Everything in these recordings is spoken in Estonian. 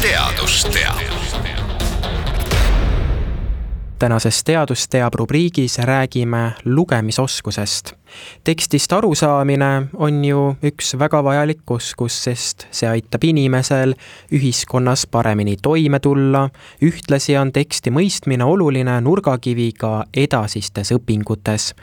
Teadus teab. Tänases Teadus teab rubriigis räägime lugemisoskusest. tekstist arusaamine on ju üks väga vajalik oskus, sest see aitab inimesel ühiskonnas paremini toime tulla. ühtlasi on teksti mõistmine oluline nurgakivi ka edasistes õpingutes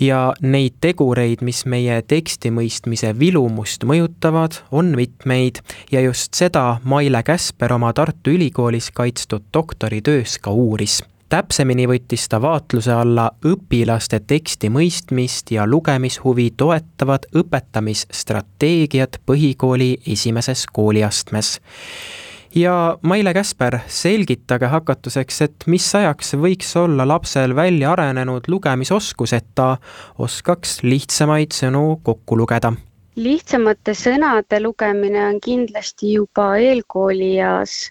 ja neid tegureid, mis meie teksti mõistmise vilumust mõjutavad, on mitmeid ja just seda Maile Käsper oma Tartu Ülikoolis kaitstud doktoritöös ka uuris täpsemini võttis ta vaatluse alla õpilaste teksti mõistmist ja lugemishuvi toetavad õpetamisstrateegiad põhikooli esimeses kooliastmes ja Maile Käsper, selgitage hakatuseks, et mis ajaks võiks olla lapsel välja arenenud lugemisoskus, et ta oskaks lihtsamaid sõnu kokku lugeda? lihtsamate sõnade lugemine on kindlasti juba eelkoolieas,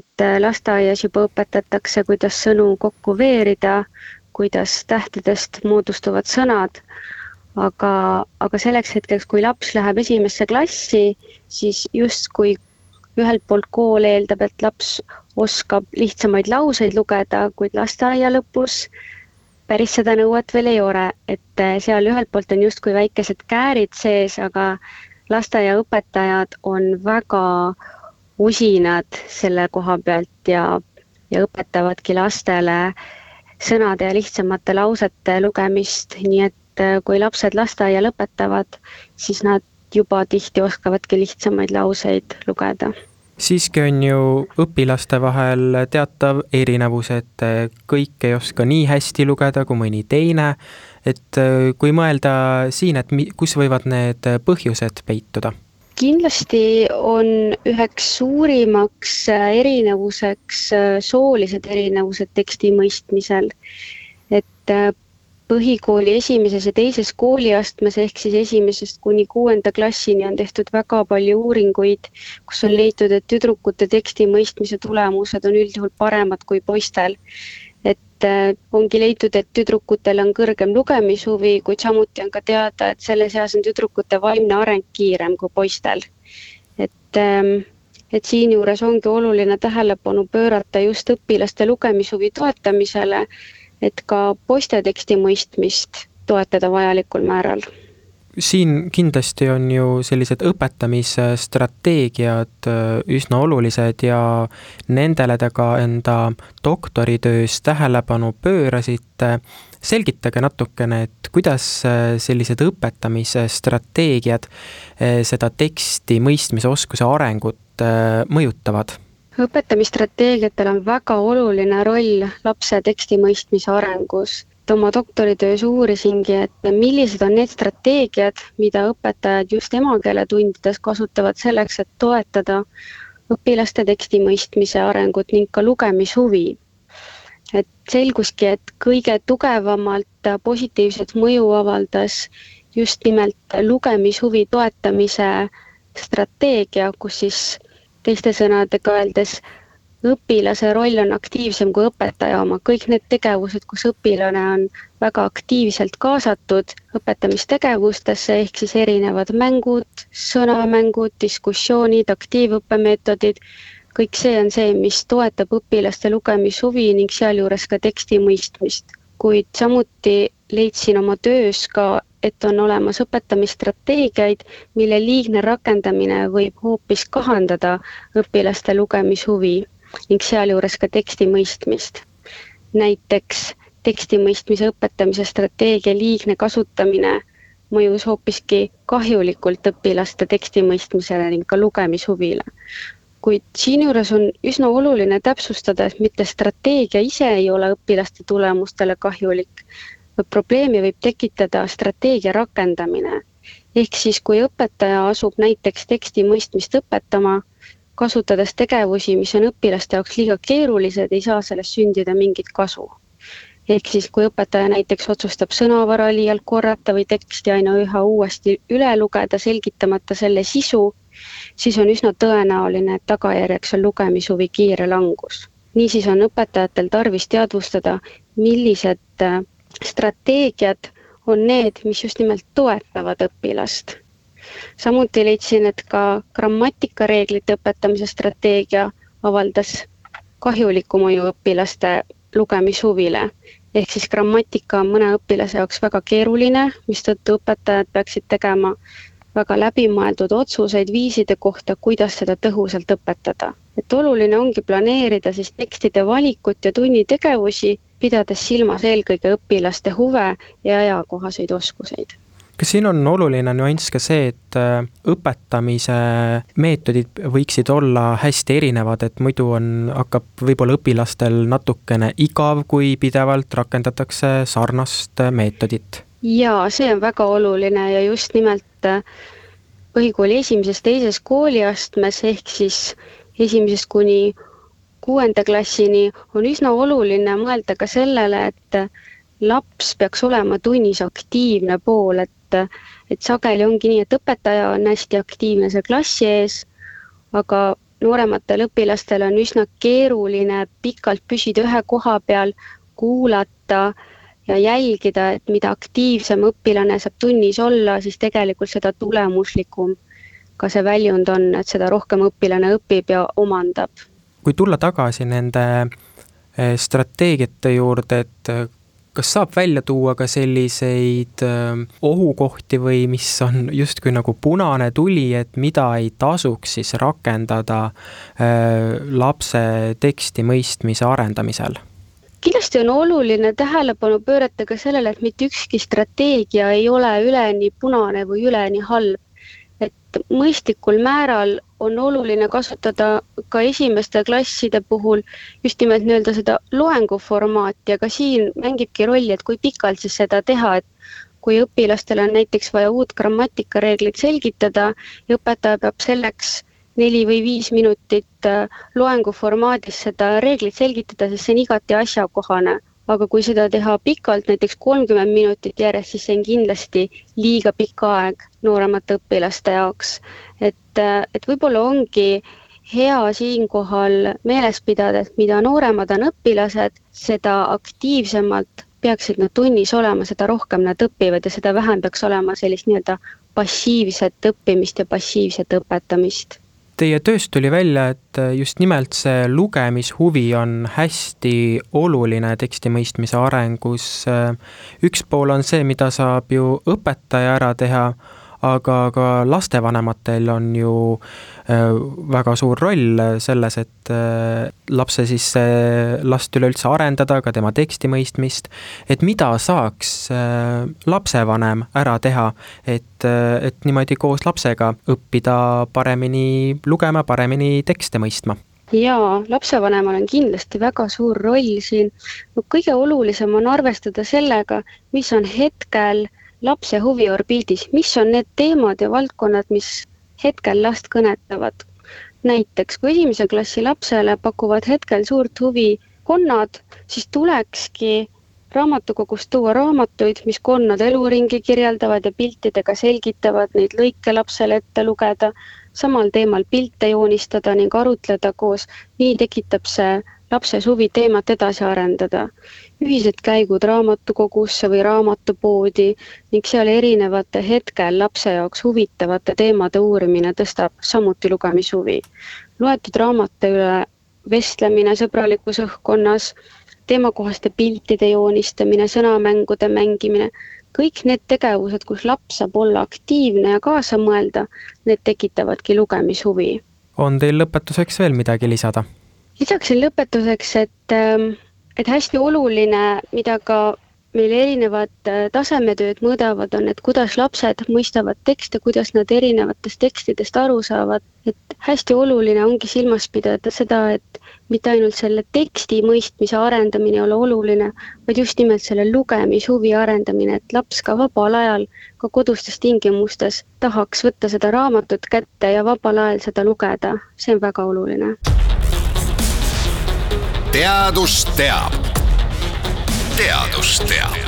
et äh, lasteaias juba õpetatakse, kuidas sõnu kokku veerida, kuidas tähtedest moodustuvad sõnad. Aga, aga selleks hetkeks, kui laps läheb esimesse klassi, siis justkui ühelt poolt kool eeldab, et laps oskab lihtsamaid lauseid lugeda, kuid lasteaia lõpus päris seda nõuet veel ei ole, et eh, seal ühelt poolt on justkui väikesed käärid sees, aga lasteaiaõpetajad on väga usinad selle koha pealt ja, ja õpetavadki lastele sõnade ja lihtsamate lausete lugemist, nii et eh, kui lapsed lasteaia lõpetavad, siis nad juba tihti oskavadki lihtsamaid lauseid lugeda siiski on ju õpilaste vahel teatav erinevus, et kõik ei oska nii hästi lugeda kui mõni teine. et kui mõelda siin, et kus võivad need põhjused peituda? Kindlasti on üheks suurimaks erinevuseks soolised erinevused teksti mõistmisel. et põhikooli esimeses ja teises kooliastmes ehk siis esimesest kuni kuuenda klassini on tehtud väga palju uuringuid, kus on leitud, et tüdrukute teksti mõistmise tulemused on üldjuhul paremad kui poistel. Et äh, ongi leitud, et tüdrukutel on kõrgem lugemishuvi, kuid samuti on ka teada, et selles eas on tüdrukute vaimne areng kiirem kui poistel. et ähm, et siinjuures ongi oluline tähelepanu pöörata just õpilaste lugemishuvi toetamisele et ka poiste teksti mõistmist toetada vajalikul määral siin kindlasti on ju sellised õpetamisstrateegiad äh, üsna olulised ja nendele te ka enda doktoritöös tähelepanu pöörasite. selgitage natukene, et kuidas äh, sellised õpetamisstrateegiad äh, seda teksti mõistmise oskuse arengut mõjutavad? õpetamisstrateegiatel on väga oluline roll lapse teksti mõistmise arengus. Et oma doktoritöös uurisingi, et millised on need strateegiad, mida õpetajad just emakeeletundides kasutavad selleks, et toetada õpilaste teksti mõistmise arengut ning ka lugemishuvi. et selguski, et kõige tugevamalt positiivset mõju avaldas just nimelt lugemishuvi toetamise strateegia, kus siis teiste sõnadega öeldes õpilase roll on aktiivsem kui õpetaja oma, kõik need tegevused, kus õpilane on väga aktiivselt kaasatud õpetamistegevustesse, ehk siis erinevad mängud, sõnamängud, diskussioonid, aktiivõppemeetodid, kõik see on see, mis toetab õpilaste lugemishuvi ning sealjuures ka teksti mõistmist. kuid samuti leidsin oma töös ka et on olemas õpetamisstrateegiaid, mille liigne rakendamine võib hoopis kahandada õpilaste lugemishuvi ning sealjuures ka teksti mõistmist. näiteks teksti mõistmise õpetamise strateegia liigne kasutamine mõjus hoopiski kahjulikult õpilaste teksti mõistmisele ning ka lugemishuvile. kuid siinjuures on üsna oluline täpsustada, et mitte strateegia ise ei ole õpilaste tulemustele kahjulik, vaid probleemi võib tekitada strateegia rakendamine. ehk siis, kui õpetaja asub näiteks teksti mõistmist õpetama, kasutades tegevusi, mis on õpilaste jaoks liiga keerulised, ei saa sellest sündida mingit kasu. ehk siis, kui õpetaja näiteks otsustab sõnavara liialt korrata või teksti aina üha uuesti üle lugeda, selgitamata selle sisu, siis on üsna tõenäoline, et tagajärjeks on lugemishuvi kiire langus. niisiis on õpetajatel tarvis teadvustada, millised äh, strateegiad on need, mis just nimelt toetavad õpilast. Samuti leidsin, et ka grammatikareeglite õpetamise strateegia avaldas kahjulikku mõju õpilaste lugemishuvile. ehk siis grammatika on mõne õpilase jaoks väga keeruline, mistõttu õpetajad peaksid tegema väga läbimõeldud otsuseid viiside kohta, kuidas seda tõhusalt õpetada. et oluline ongi planeerida siis tekstide valikut ja tunnitegevusi, pidades silmas eelkõige õpilaste huve ja ajakohaseid oskuseid kas siin on oluline nüanss ka see, et äh, õpetamise meetodid võiksid olla hästi erinevad, et muidu on, hakkab võib-olla õpilastel natukene igav, kui pidevalt rakendatakse sarnast meetodit? jaa, see on väga oluline ja just nimelt põhikooli esimeses-teises kooliastmes ehk siis esimesest kuni kuuenda klassini on üsna oluline mõelda ka sellele, et laps peaks olema tunnis aktiivne pool, et, et sageli ongi nii, et õpetaja on hästi aktiivne seal klassi ees, aga noorematel õpilastel on üsna keeruline pikalt püsida ühe koha peal, kuulata ja jälgida, et mida aktiivsem õpilane saab tunnis olla, siis tegelikult seda tulemuslikum ka see väljund on, et seda rohkem õpilane õpib ja omandab. kui tulla tagasi nende eh, strateegiate juurde, et kas saab välja tuua ka selliseid eh, ohukohti või mis on justkui nagu punane tuli, et mida ei tasuks siis rakendada lapse teksti mõistmise arendamisel? kindlasti on oluline tähelepanu pöörata ka sellele, et mitte ükski strateegia ei ole üleni punane või üleni halb. et mõistlikul määral on oluline kasutada ka esimeste klasside puhul just nimelt nii-öelda seda loenguformaati, aga siin mängibki rolli, et kui pikalt siis seda teha, et kui õpilastel on näiteks vaja uut grammatikareeglit selgitada ja õpetaja peab selleks neli või viis minutit äh, loengu formaadis seda reeglit selgitada, sest see on igati asjakohane. aga kui seda teha pikalt, näiteks kolmkümmend minutit järjest, siis see on kindlasti liiga pikk aeg nooremate õpilaste jaoks. Et, et võib-olla ongi hea siinkohal meeles pidada, et mida nooremad on õpilased, seda aktiivsemalt peaksid nad tunnis olema, seda rohkem nad õpivad ja seda vähem peaks olema sellist nii-öelda passiivset õppimist ja passiivset õpetamist Teie tööst tuli välja, et just nimelt see lugemishuvi on hästi oluline teksti mõistmise arengus. üks pool on see, mida saab ju õpetaja ära teha aga ka lastevanematel on ju äh, väga suur roll selles, et äh, lapse siis, last üleüldse arendada, ka tema teksti mõistmist, et mida saaks äh, lapsevanem ära teha, et, et niimoodi koos lapsega õppida paremini lugema, paremini tekste mõistma jaa, lapsevanemal on kindlasti väga suur roll siin. kõige olulisem on arvestada sellega, mis on hetkel äh, lapse huviorbiidis, mis on need teemad ja valdkonnad, mis hetkel last kõnetavad. näiteks kui esimese klassi lapsele pakuvad hetkel suurt huvi konnad, siis tulekski raamatukogust tuua raamatuid, mis konnade eluringi kirjeldavad ja piltidega selgitavad neid lõike lapsele ette lugeda, samal teemal pilte joonistada ning arutleda koos, nii tekitab see lapses huvi teemat edasi arendada ühised käigud raamatukogusse või raamatupoodi ning seal erinevate hetkel lapse jaoks huvitavate teemade uurimine tõstab samuti lugemishuvi. loetud raamate üle vestlemine sõbralikus õhkkonnas, teemakohaste piltide joonistamine, sõnamängude mängimine, kõik need tegevused, kus laps saab olla aktiivne ja kaasa mõelda, need tekitavadki lugemishuvi. on teil lõpetuseks veel midagi lisada? Lisaksin lõpetuseks, et ähm, et hästi oluline, mida ka meil erinevad äh, tasemetööd mõõdavad, on, et kuidas lapsed mõistavad tekste, kuidas nad erinevatest tekstidest aru saavad, et hästi oluline ongi silmas pidada seda, et mitte ainult selle teksti mõistmise arendamine ei ole oluline, vaid just nimelt selle lugemishuvi arendamine, et laps ka vabal ajal, ka kodustes tingimustes tahaks võtta seda raamatut kätte ja vabal ajal seda lugeda, see on väga oluline. Teadus teab. Teadus teab